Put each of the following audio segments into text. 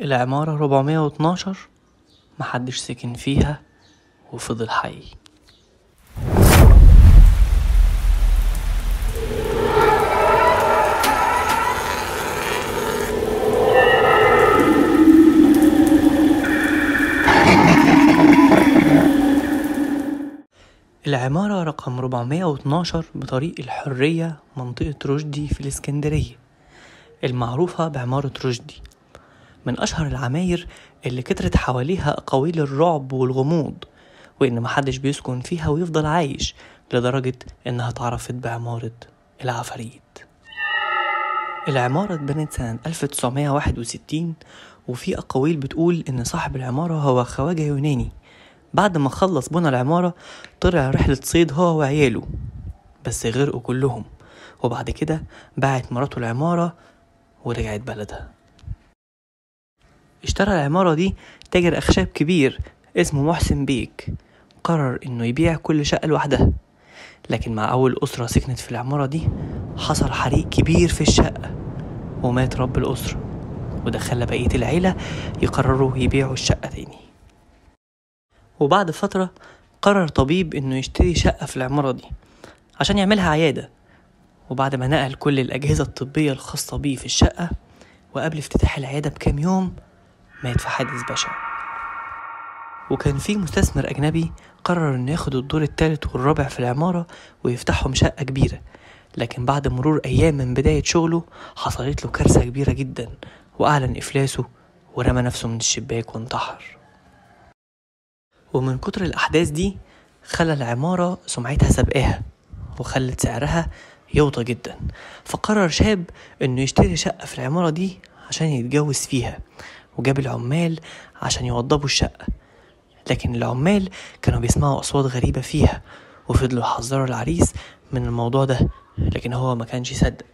العمارة 412 محدش سكن فيها وفضل حي. العمارة رقم 412 بطريق الحرية منطقة رشدي في الإسكندرية المعروفة بعمارة رشدي. من أشهر العماير اللي كترت حواليها أقاويل الرعب والغموض وإن محدش بيسكن فيها ويفضل عايش لدرجة إنها اتعرفت بعمارة العفاريت. العمارة اتبنت سنة 1961 وفي أقاويل بتقول إن صاحب العمارة هو خواجة يوناني. بعد ما خلص بنى العمارة طلع رحلة صيد هو وعياله بس غرقوا كلهم. وبعد كده باعت مراته العمارة ورجعت بلدها. اشترى العمارة دي تاجر أخشاب كبير اسمه محسن بيك. قرر إنه يبيع كل شقة لوحدها. لكن مع أول أسرة سكنت في العمارة دي حصل حريق كبير في الشقة ومات رب الأسرة. وده خلى بقية العيلة يقرروا يبيعوا الشقة تاني. وبعد فترة قرر طبيب إنه يشتري شقة في العمارة دي عشان يعملها عيادة. وبعد ما نقل كل الأجهزة الطبية الخاصة بيه في الشقة وقبل افتتاح العيادة بكام يوم مات في حادث بشع وكان في مستثمر أجنبي قرر إنه ياخد الدور التالت والرابع في العمارة ويفتحهم شقة كبيرة. لكن بعد مرور أيام من بداية شغله حصلت له كارثة كبيرة جدا وأعلن إفلاسه ورمى نفسه من الشباك وانتحر. ومن كتر الأحداث دي خلى العمارة سمعتها سابقاها وخلت سعرها يوطى جدا. فقرر شاب إنه يشتري شقة في العمارة دي عشان يتجوز فيها. وجاب العمال عشان يوضبوا الشقة. لكن العمال كانوا بيسمعوا أصوات غريبة فيها وفضلوا يحذروا العريس من الموضوع ده لكن هو ما كانش يصدق.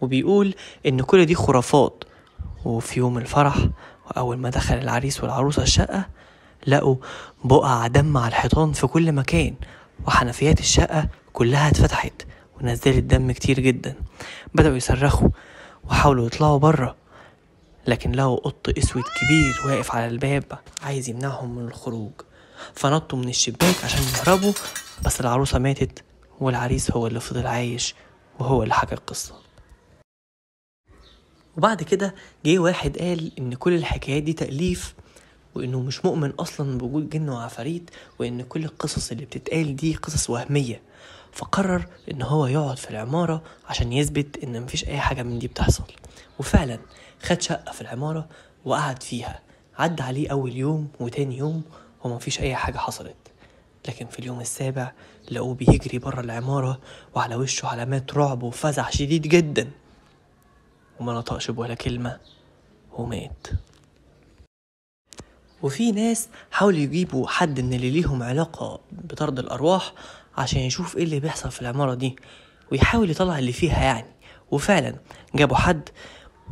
وبيقول إن كل دي خرافات. وفي يوم الفرح وأول ما دخل العريس والعروسة الشقة لقوا بقع دم على الحيطان في كل مكان وحنفيات الشقة كلها اتفتحت ونزلت دم كتير جدا. بدأوا يصرخوا وحاولوا يطلعوا بره لكن لقوا قط أسود كبير واقف على الباب عايز يمنعهم من الخروج. فنطوا من الشباك عشان يهربوا بس العروسة ماتت والعريس هو اللي فضل عايش وهو اللي حكى القصة. وبعد كده جه واحد قال إن كل الحكايات دي تأليف وإنه مش مؤمن أصلا بوجود جن وعفاريت وإن كل القصص اللي بتتقال دي قصص وهمية. فقرر إن هو يقعد في العمارة عشان يثبت إن مفيش أي حاجة من دي بتحصل. وفعلا خد شقة في العمارة وقعد فيها. عدى عليه أول يوم وتاني يوم ومفيش أي حاجة حصلت. لكن في اليوم السابع لقوه بيجري بره العمارة وعلى وشه علامات رعب وفزع شديد جدا. وما نطقش بولا كلمة ومات. وفي ناس حاولوا يجيبوا حد من اللي ليهم علاقة بطرد الأرواح عشان يشوف إيه اللي بيحصل في العمارة دي ويحاول يطلع اللي فيها يعني. وفعلا جابوا حد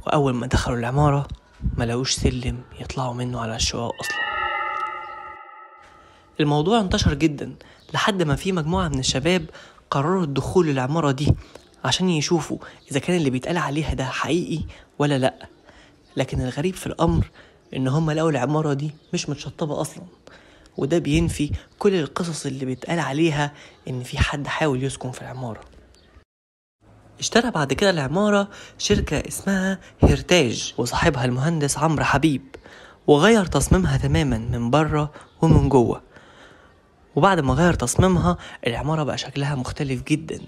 وأول ما دخلوا العمارة ما لقوش سلم يطلعوا منه على الشقق أصلا. الموضوع انتشر جدا لحد ما في مجموعة من الشباب قرروا الدخول للعمارة دي عشان يشوفوا إذا كان اللي بيتقال عليها ده حقيقي ولا لأ. لكن الغريب في الأمر إن هم لقوا العمارة دي مش متشطبة أصلا. وده بينفي كل القصص اللي بيتقال عليها إن في حد حاول يسكن في العمارة. اشترى بعد كده العمارة شركة اسمها هيرتاج وصاحبها المهندس عمرو حبيب وغير تصميمها تماما من بره ومن جوه. وبعد ما غير تصميمها العمارة بقى شكلها مختلف جدا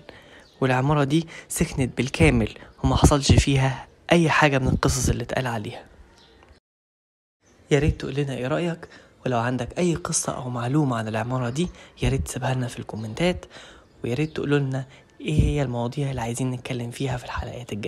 والعمارة دي سكنت بالكامل وما حصلش فيها أي حاجة من القصص اللي اتقال عليها. يا ريت تقول لنا إيه رأيك؟ ولو عندك أي قصة أو معلومة عن العمارة دي يا ريت تسيبها لنا في الكومنتات ويا ريت تقولوا لنا إيه هي المواضيع اللي عايزين نتكلم فيها في الحلقات الجاية.